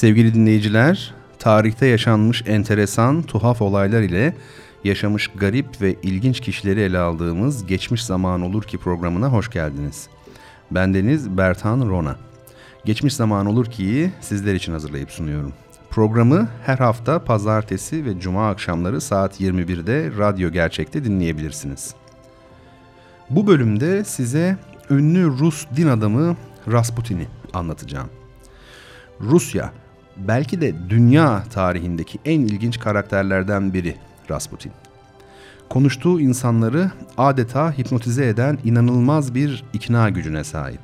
Sevgili dinleyiciler, tarihte yaşanmış enteresan, tuhaf olaylar ile yaşamış garip ve ilginç kişileri ele aldığımız Geçmiş Zaman Olur Ki programına hoş geldiniz. Bendeniz Bertan Rona. Geçmiş Zaman Olur Ki'yi sizler için hazırlayıp sunuyorum. Programı her hafta pazartesi ve cuma akşamları saat 21'de Radyo Gerçek'te dinleyebilirsiniz. Bu bölümde size ünlü Rus din adamı Rasputin'i anlatacağım. Rusya, belki de dünya tarihindeki en ilginç karakterlerden biri Rasputin. Konuştuğu insanları adeta hipnotize eden inanılmaz bir ikna gücüne sahip.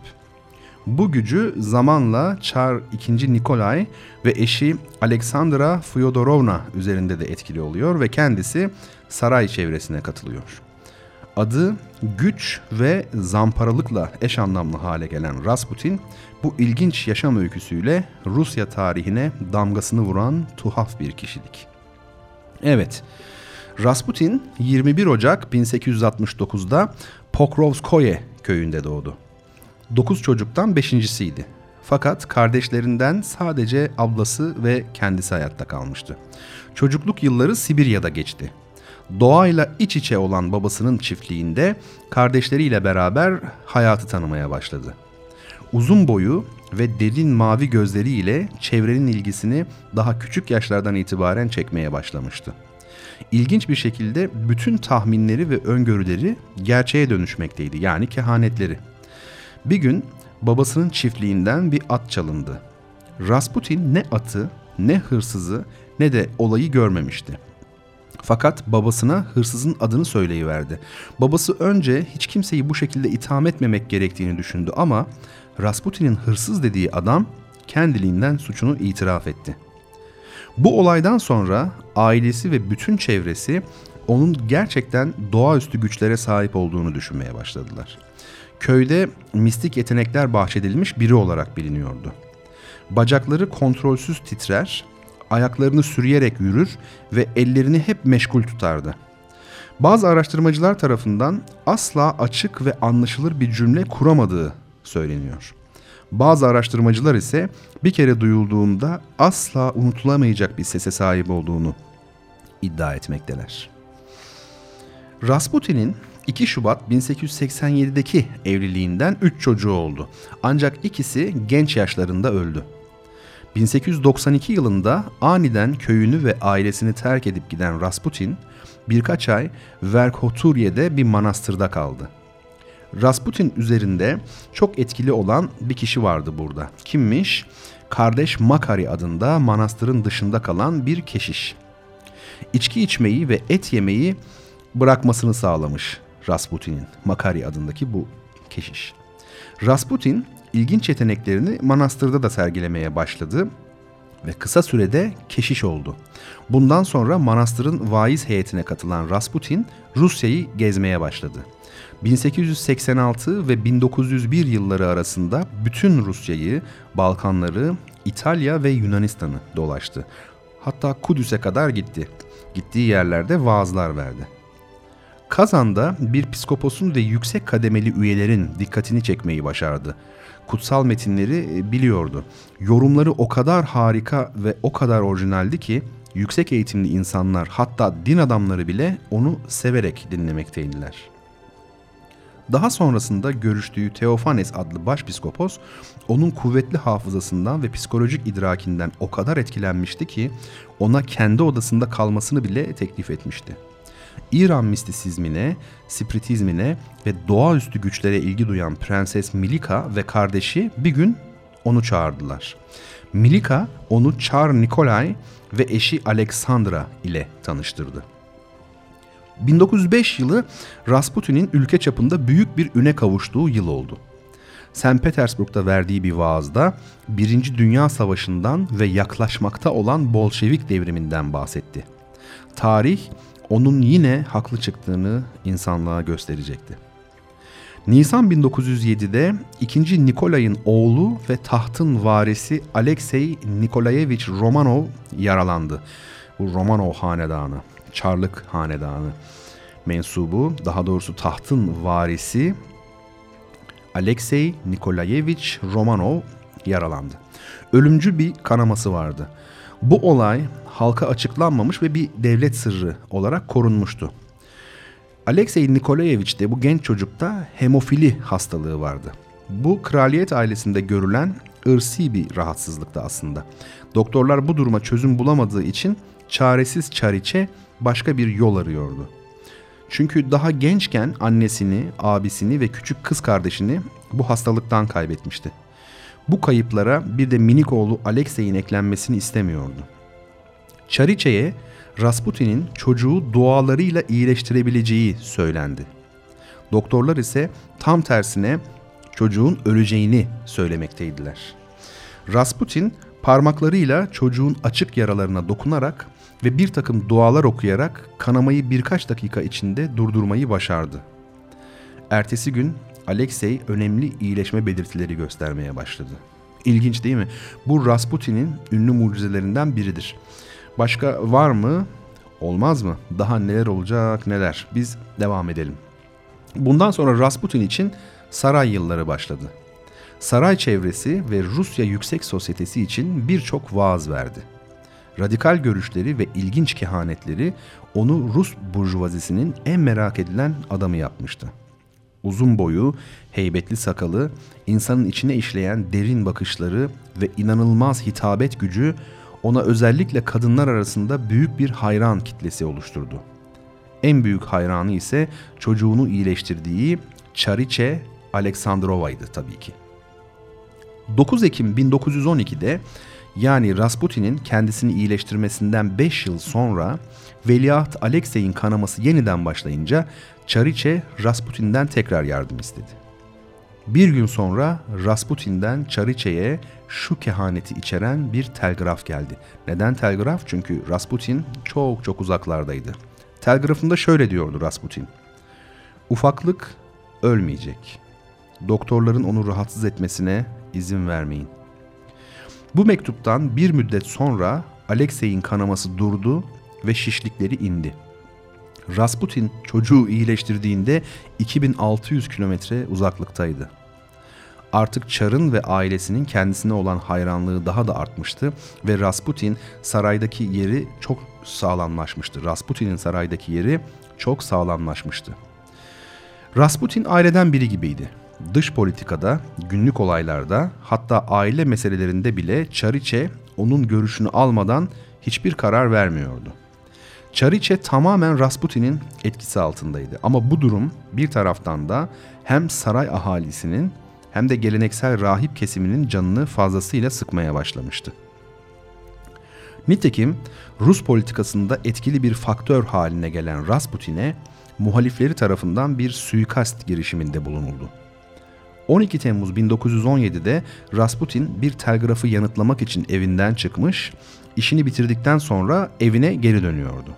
Bu gücü zamanla Çar II. Nikolay ve eşi Alexandra Fyodorovna üzerinde de etkili oluyor ve kendisi saray çevresine katılıyor. Adı güç ve zamparalıkla eş anlamlı hale gelen Rasputin, bu ilginç yaşam öyküsüyle Rusya tarihine damgasını vuran tuhaf bir kişilik. Evet, Rasputin 21 Ocak 1869'da Pokrovskoye köyünde doğdu. 9 çocuktan beşincisiydi. Fakat kardeşlerinden sadece ablası ve kendisi hayatta kalmıştı. Çocukluk yılları Sibirya'da geçti. Doğayla iç içe olan babasının çiftliğinde kardeşleriyle beraber hayatı tanımaya başladı. Uzun boyu ve derin mavi gözleriyle çevrenin ilgisini daha küçük yaşlardan itibaren çekmeye başlamıştı. İlginç bir şekilde bütün tahminleri ve öngörüleri gerçeğe dönüşmekteydi yani kehanetleri. Bir gün babasının çiftliğinden bir at çalındı. Rasputin ne atı, ne hırsızı, ne de olayı görmemişti. Fakat babasına hırsızın adını söyleyiverdi. Babası önce hiç kimseyi bu şekilde itham etmemek gerektiğini düşündü ama Rasputin'in hırsız dediği adam kendiliğinden suçunu itiraf etti. Bu olaydan sonra ailesi ve bütün çevresi onun gerçekten doğaüstü güçlere sahip olduğunu düşünmeye başladılar. Köyde mistik yetenekler bahşedilmiş biri olarak biliniyordu. Bacakları kontrolsüz titrer, ayaklarını sürüyerek yürür ve ellerini hep meşgul tutardı. Bazı araştırmacılar tarafından asla açık ve anlaşılır bir cümle kuramadığı söyleniyor. Bazı araştırmacılar ise bir kere duyulduğunda asla unutulamayacak bir sese sahip olduğunu iddia etmekteler. Rasputin'in 2 Şubat 1887'deki evliliğinden 3 çocuğu oldu. Ancak ikisi genç yaşlarında öldü. 1892 yılında aniden köyünü ve ailesini terk edip giden Rasputin birkaç ay Verkhoturye'de bir manastırda kaldı. Rasputin üzerinde çok etkili olan bir kişi vardı burada. Kimmiş? Kardeş Makari adında manastırın dışında kalan bir keşiş. İçki içmeyi ve et yemeyi bırakmasını sağlamış Rasputin'in Makari adındaki bu keşiş. Rasputin ilginç yeteneklerini manastırda da sergilemeye başladı ve kısa sürede keşiş oldu. Bundan sonra manastırın vaiz heyetine katılan Rasputin Rusya'yı gezmeye başladı. 1886 ve 1901 yılları arasında bütün Rusya'yı, Balkanları, İtalya ve Yunanistan'ı dolaştı. Hatta Kudüs'e kadar gitti. Gittiği yerlerde vaazlar verdi. Kazan'da bir psikoposun ve yüksek kademeli üyelerin dikkatini çekmeyi başardı. Kutsal metinleri e, biliyordu. Yorumları o kadar harika ve o kadar orijinaldi ki yüksek eğitimli insanlar hatta din adamları bile onu severek dinlemekteydiler. Daha sonrasında görüştüğü Teofanes adlı başpiskopos onun kuvvetli hafızasından ve psikolojik idrakinden o kadar etkilenmişti ki ona kendi odasında kalmasını bile teklif etmişti. İran mistisizmine, spiritizmine ve doğaüstü güçlere ilgi duyan Prenses Milika ve kardeşi bir gün onu çağırdılar. Milika onu Çar Nikolay ve eşi Alexandra ile tanıştırdı. 1905 yılı Rasputin'in ülke çapında büyük bir üne kavuştuğu yıl oldu. St. Petersburg'da verdiği bir vaazda Birinci Dünya Savaşı'ndan ve yaklaşmakta olan Bolşevik devriminden bahsetti. Tarih onun yine haklı çıktığını insanlığa gösterecekti. Nisan 1907'de 2. Nikolay'ın oğlu ve tahtın varisi Alexey Nikolayevich Romanov yaralandı. Bu Romanov hanedanı, Çarlık hanedanı mensubu, daha doğrusu tahtın varisi Alexey Nikolayevich Romanov yaralandı. Ölümcül bir kanaması vardı. Bu olay halka açıklanmamış ve bir devlet sırrı olarak korunmuştu. Alexey Nikolayevich bu genç çocukta hemofili hastalığı vardı. Bu kraliyet ailesinde görülen ırsi bir rahatsızlıktı aslında. Doktorlar bu duruma çözüm bulamadığı için çaresiz Çariçe başka bir yol arıyordu. Çünkü daha gençken annesini, abisini ve küçük kız kardeşini bu hastalıktan kaybetmişti. Bu kayıplara bir de minik oğlu Alexey'in eklenmesini istemiyordu. Çariçe'ye Rasputin'in çocuğu dualarıyla iyileştirebileceği söylendi. Doktorlar ise tam tersine çocuğun öleceğini söylemekteydiler. Rasputin parmaklarıyla çocuğun açık yaralarına dokunarak ve bir takım dualar okuyarak kanamayı birkaç dakika içinde durdurmayı başardı. Ertesi gün Alexey önemli iyileşme belirtileri göstermeye başladı. İlginç değil mi? Bu Rasputin'in ünlü mucizelerinden biridir. Başka var mı? Olmaz mı? Daha neler olacak neler. Biz devam edelim. Bundan sonra Rasputin için saray yılları başladı. Saray çevresi ve Rusya Yüksek Sosyetesi için birçok vaaz verdi. Radikal görüşleri ve ilginç kehanetleri onu Rus burjuvazisinin en merak edilen adamı yapmıştı. Uzun boyu, heybetli sakalı, insanın içine işleyen derin bakışları ve inanılmaz hitabet gücü ona özellikle kadınlar arasında büyük bir hayran kitlesi oluşturdu. En büyük hayranı ise çocuğunu iyileştirdiği Çariçe Aleksandrova'ydı tabii ki. 9 Ekim 1912'de yani Rasputin'in kendisini iyileştirmesinden 5 yıl sonra Veliaht Alexey'in kanaması yeniden başlayınca Çariçe Rasputin'den tekrar yardım istedi. Bir gün sonra Rasputin'den Çariçe'ye şu kehaneti içeren bir telgraf geldi. Neden telgraf? Çünkü Rasputin çok çok uzaklardaydı. Telgrafında şöyle diyordu Rasputin. Ufaklık ölmeyecek. Doktorların onu rahatsız etmesine izin vermeyin. Bu mektuptan bir müddet sonra Alexey'in kanaması durdu ve şişlikleri indi. Rasputin çocuğu iyileştirdiğinde 2600 kilometre uzaklıktaydı. Artık Çar'ın ve ailesinin kendisine olan hayranlığı daha da artmıştı ve Rasputin saraydaki yeri çok sağlamlaşmıştı. Rasputin'in saraydaki yeri çok sağlamlaşmıştı. Rasputin aileden biri gibiydi. Dış politikada, günlük olaylarda, hatta aile meselelerinde bile Çariçe onun görüşünü almadan hiçbir karar vermiyordu. Çariçe tamamen Rasputin'in etkisi altındaydı ama bu durum bir taraftan da hem saray ahalisinin hem de geleneksel rahip kesiminin canını fazlasıyla sıkmaya başlamıştı. Nitekim Rus politikasında etkili bir faktör haline gelen Rasputin'e muhalifleri tarafından bir suikast girişiminde bulunuldu. 12 Temmuz 1917'de Rasputin bir telgrafı yanıtlamak için evinden çıkmış, işini bitirdikten sonra evine geri dönüyordu.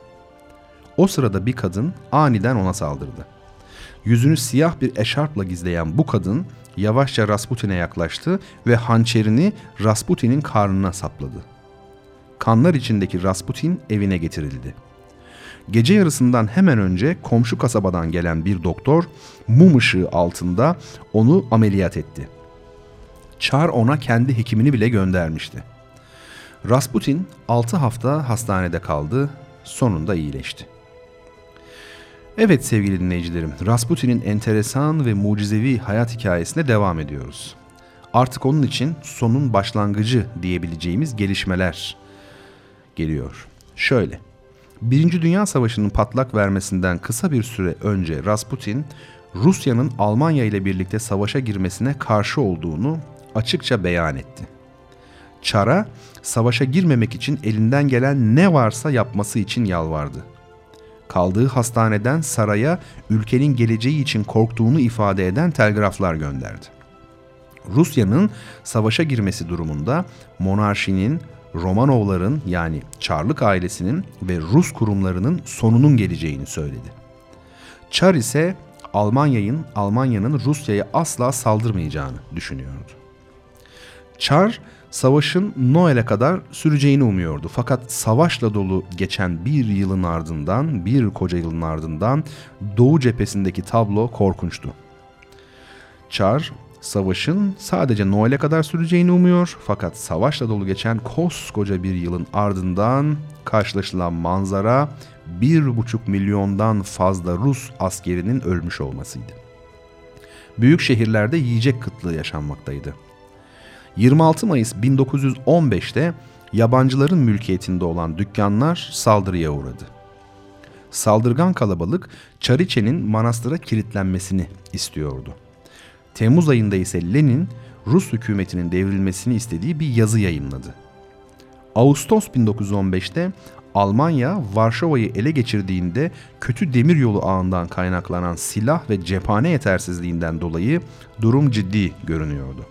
O sırada bir kadın aniden ona saldırdı. Yüzünü siyah bir eşarpla gizleyen bu kadın yavaşça Rasputin'e yaklaştı ve hançerini Rasputin'in karnına sapladı. Kanlar içindeki Rasputin evine getirildi. Gece yarısından hemen önce komşu kasabadan gelen bir doktor mum ışığı altında onu ameliyat etti. Çar ona kendi hekimini bile göndermişti. Rasputin 6 hafta hastanede kaldı, sonunda iyileşti. Evet sevgili dinleyicilerim, Rasputin'in enteresan ve mucizevi hayat hikayesine devam ediyoruz. Artık onun için sonun başlangıcı diyebileceğimiz gelişmeler geliyor. Şöyle, Birinci Dünya Savaşı'nın patlak vermesinden kısa bir süre önce Rasputin, Rusya'nın Almanya ile birlikte savaşa girmesine karşı olduğunu açıkça beyan etti. Çar'a savaşa girmemek için elinden gelen ne varsa yapması için yalvardı. kaldığı hastaneden saraya ülkenin geleceği için korktuğunu ifade eden telgraflar gönderdi. Rusya'nın savaşa girmesi durumunda monarşinin, Romanovların yani Çarlık ailesinin ve Rus kurumlarının sonunun geleceğini söyledi. Çar ise Almanya'nın Almanya'nın Rusya'ya asla saldırmayacağını düşünüyordu. Çar savaşın Noel'e kadar süreceğini umuyordu. Fakat savaşla dolu geçen bir yılın ardından, bir koca yılın ardından Doğu cephesindeki tablo korkunçtu. Çar savaşın sadece Noel'e kadar süreceğini umuyor fakat savaşla dolu geçen koskoca bir yılın ardından karşılaşılan manzara bir buçuk milyondan fazla Rus askerinin ölmüş olmasıydı. Büyük şehirlerde yiyecek kıtlığı yaşanmaktaydı. 26 Mayıs 1915'te yabancıların mülkiyetinde olan dükkanlar saldırıya uğradı. Saldırgan kalabalık Çariçe'nin manastıra kilitlenmesini istiyordu. Temmuz ayında ise Lenin Rus hükümetinin devrilmesini istediği bir yazı yayınladı. Ağustos 1915'te Almanya Varşova'yı ele geçirdiğinde kötü demiryolu ağından kaynaklanan silah ve cephane yetersizliğinden dolayı durum ciddi görünüyordu.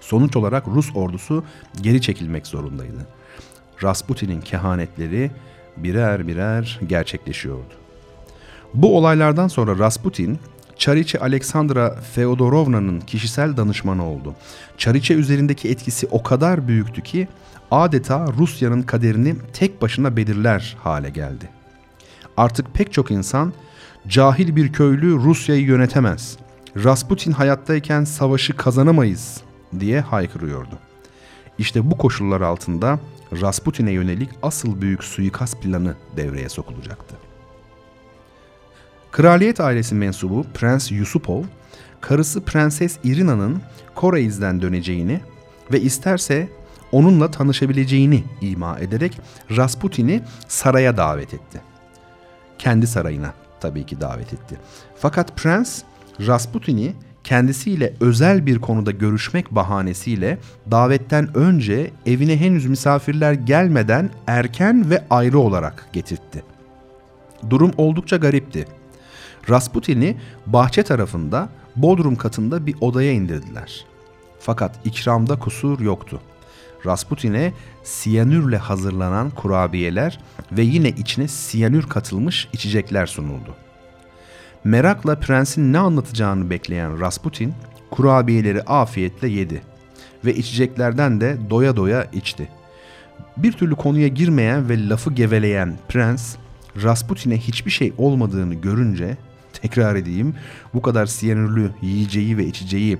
Sonuç olarak Rus ordusu geri çekilmek zorundaydı. Rasputin'in kehanetleri birer birer gerçekleşiyordu. Bu olaylardan sonra Rasputin, Çariçe Aleksandra Feodorovna'nın kişisel danışmanı oldu. Çariçe üzerindeki etkisi o kadar büyüktü ki adeta Rusya'nın kaderini tek başına belirler hale geldi. Artık pek çok insan cahil bir köylü Rusya'yı yönetemez. Rasputin hayattayken savaşı kazanamayız diye haykırıyordu. İşte bu koşullar altında Rasputin'e yönelik asıl büyük suikast planı devreye sokulacaktı. Kraliyet ailesi mensubu Prens Yusupov, karısı Prenses Irina'nın Koreiz'den döneceğini ve isterse onunla tanışabileceğini ima ederek Rasputin'i saraya davet etti. Kendi sarayına tabii ki davet etti. Fakat prens Rasputin'i kendisiyle özel bir konuda görüşmek bahanesiyle davetten önce evine henüz misafirler gelmeden erken ve ayrı olarak getirtti. Durum oldukça garipti. Rasputin'i bahçe tarafında bodrum katında bir odaya indirdiler. Fakat ikramda kusur yoktu. Rasputin'e siyanürle hazırlanan kurabiyeler ve yine içine siyanür katılmış içecekler sunuldu. Merakla prensin ne anlatacağını bekleyen Rasputin kurabiyeleri afiyetle yedi ve içeceklerden de doya doya içti. Bir türlü konuya girmeyen ve lafı geveleyen prens Rasputin'e hiçbir şey olmadığını görünce tekrar edeyim bu kadar siyanürlü yiyeceği ve içeceği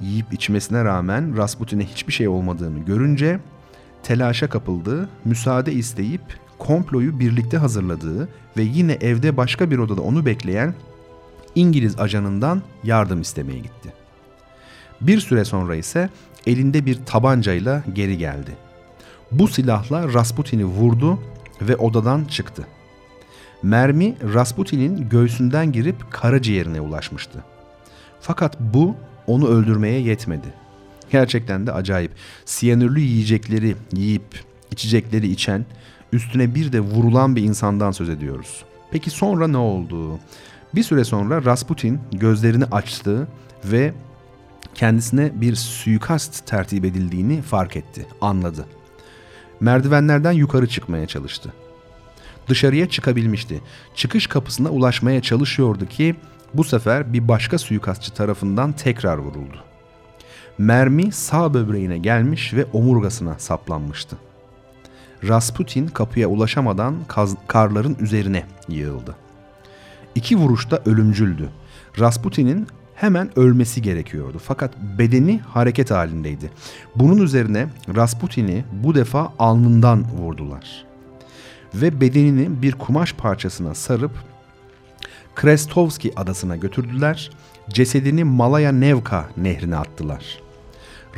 yiyip içmesine rağmen Rasputin'e hiçbir şey olmadığını görünce telaşa kapıldı, müsaade isteyip komployu birlikte hazırladığı ve yine evde başka bir odada onu bekleyen İngiliz ajanından yardım istemeye gitti. Bir süre sonra ise elinde bir tabancayla geri geldi. Bu silahla Rasputin'i vurdu ve odadan çıktı. Mermi Rasputin'in göğsünden girip karaciğerine ulaşmıştı. Fakat bu onu öldürmeye yetmedi. Gerçekten de acayip. Siyanürlü yiyecekleri yiyip içecekleri içen, üstüne bir de vurulan bir insandan söz ediyoruz. Peki sonra ne oldu? Bir süre sonra Rasputin gözlerini açtı ve kendisine bir suikast tertip edildiğini fark etti, anladı. Merdivenlerden yukarı çıkmaya çalıştı. Dışarıya çıkabilmişti. Çıkış kapısına ulaşmaya çalışıyordu ki bu sefer bir başka suikastçı tarafından tekrar vuruldu. Mermi sağ böbreğine gelmiş ve omurgasına saplanmıştı. Rasputin kapıya ulaşamadan kaz- karların üzerine yığıldı. İki vuruşta ölümcüldü. Rasputin'in hemen ölmesi gerekiyordu fakat bedeni hareket halindeydi. Bunun üzerine Rasputin'i bu defa alnından vurdular. Ve bedenini bir kumaş parçasına sarıp Krestovski adasına götürdüler. Cesedini Malaya Nevka nehrine attılar.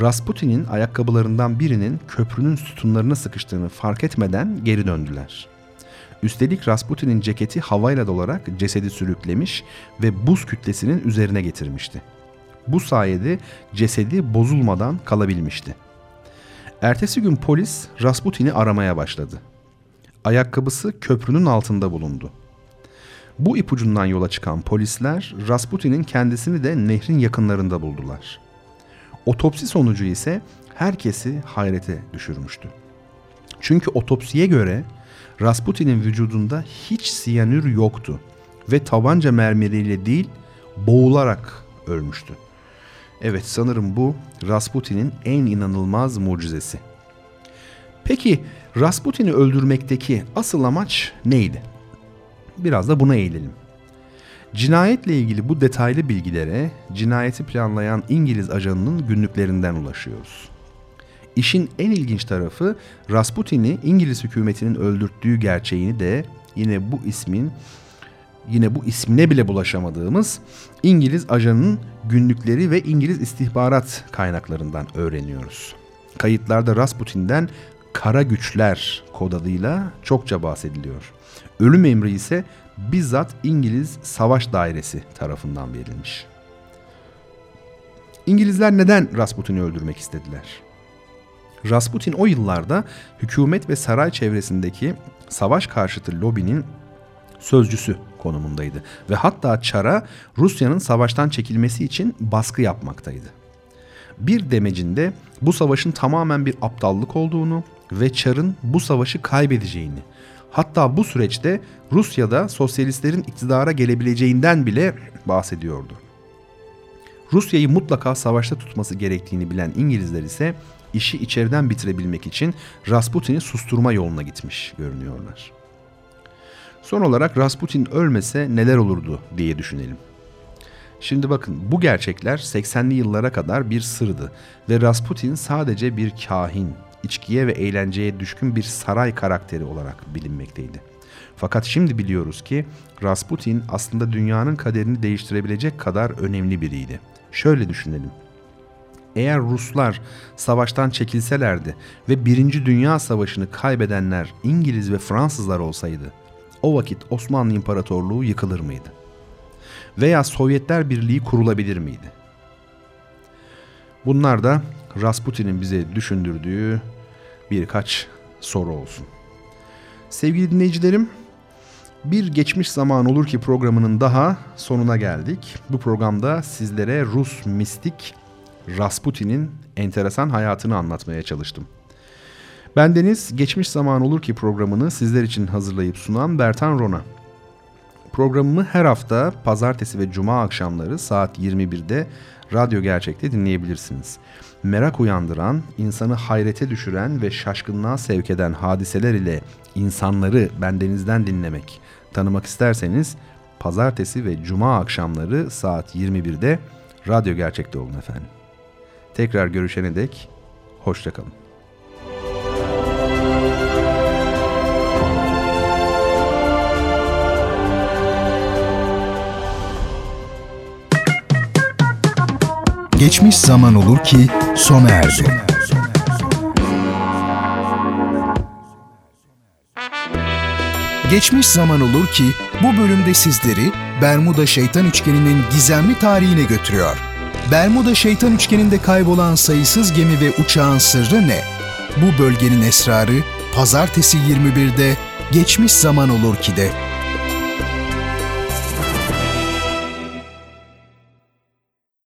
Rasputin'in ayakkabılarından birinin köprünün sütunlarına sıkıştığını fark etmeden geri döndüler. Üstelik Rasputin'in ceketi havayla dolarak cesedi sürüklemiş ve buz kütlesinin üzerine getirmişti. Bu sayede cesedi bozulmadan kalabilmişti. Ertesi gün polis Rasputin'i aramaya başladı. Ayakkabısı köprünün altında bulundu. Bu ipucundan yola çıkan polisler Rasputin'in kendisini de nehrin yakınlarında buldular. Otopsi sonucu ise herkesi hayrete düşürmüştü. Çünkü otopsiye göre Rasputin'in vücudunda hiç siyanür yoktu ve tabanca mermeriyle değil boğularak ölmüştü. Evet sanırım bu Rasputin'in en inanılmaz mucizesi. Peki Rasputin'i öldürmekteki asıl amaç neydi? Biraz da buna eğilelim. Cinayetle ilgili bu detaylı bilgilere cinayeti planlayan İngiliz ajanının günlüklerinden ulaşıyoruz. İşin en ilginç tarafı Rasputin'i İngiliz hükümetinin öldürttüğü gerçeğini de yine bu ismin yine bu ismine bile bulaşamadığımız İngiliz ajanının günlükleri ve İngiliz istihbarat kaynaklarından öğreniyoruz. Kayıtlarda Rasputin'den kara güçler kod adıyla çokça bahsediliyor. Ölüm emri ise bizzat İngiliz Savaş Dairesi tarafından verilmiş. İngilizler neden Rasputin'i öldürmek istediler? Rasputin o yıllarda hükümet ve saray çevresindeki savaş karşıtı lobinin sözcüsü konumundaydı ve hatta Çar'a Rusya'nın savaştan çekilmesi için baskı yapmaktaydı. Bir demecinde bu savaşın tamamen bir aptallık olduğunu ve Çar'ın bu savaşı kaybedeceğini, hatta bu süreçte Rusya'da sosyalistlerin iktidara gelebileceğinden bile bahsediyordu. Rusya'yı mutlaka savaşta tutması gerektiğini bilen İngilizler ise işi içeriden bitirebilmek için Rasputin'i susturma yoluna gitmiş görünüyorlar. Son olarak Rasputin ölmese neler olurdu diye düşünelim. Şimdi bakın bu gerçekler 80'li yıllara kadar bir sırdı ve Rasputin sadece bir kahin, içkiye ve eğlenceye düşkün bir saray karakteri olarak bilinmekteydi. Fakat şimdi biliyoruz ki Rasputin aslında dünyanın kaderini değiştirebilecek kadar önemli biriydi. Şöyle düşünelim. Eğer Ruslar savaştan çekilselerdi ve Birinci Dünya Savaşı'nı kaybedenler İngiliz ve Fransızlar olsaydı, o vakit Osmanlı İmparatorluğu yıkılır mıydı? Veya Sovyetler Birliği kurulabilir miydi? Bunlar da Rasputin'in bize düşündürdüğü birkaç soru olsun. Sevgili dinleyicilerim, bir geçmiş zaman olur ki programının daha sonuna geldik. Bu programda sizlere Rus mistik Rasputin'in enteresan hayatını anlatmaya çalıştım. Ben Deniz, Geçmiş Zaman Olur Ki programını sizler için hazırlayıp sunan Bertan Rona. Programımı her hafta pazartesi ve cuma akşamları saat 21'de Radyo Gerçek'te dinleyebilirsiniz. Merak uyandıran, insanı hayrete düşüren ve şaşkınlığa sevk eden hadiseler ile insanları bendenizden dinlemek, tanımak isterseniz pazartesi ve cuma akşamları saat 21'de Radyo Gerçek'te olun efendim. Tekrar görüşene dek hoşçakalın. Geçmiş zaman olur ki sona erdi. Geçmiş zaman olur ki bu bölümde sizleri Bermuda Şeytan Üçgeni'nin gizemli tarihine götürüyor. Bermuda Şeytan Üçgeni'nde kaybolan sayısız gemi ve uçağın sırrı ne? Bu bölgenin esrarı Pazartesi 21'de Geçmiş Zaman Olur ki de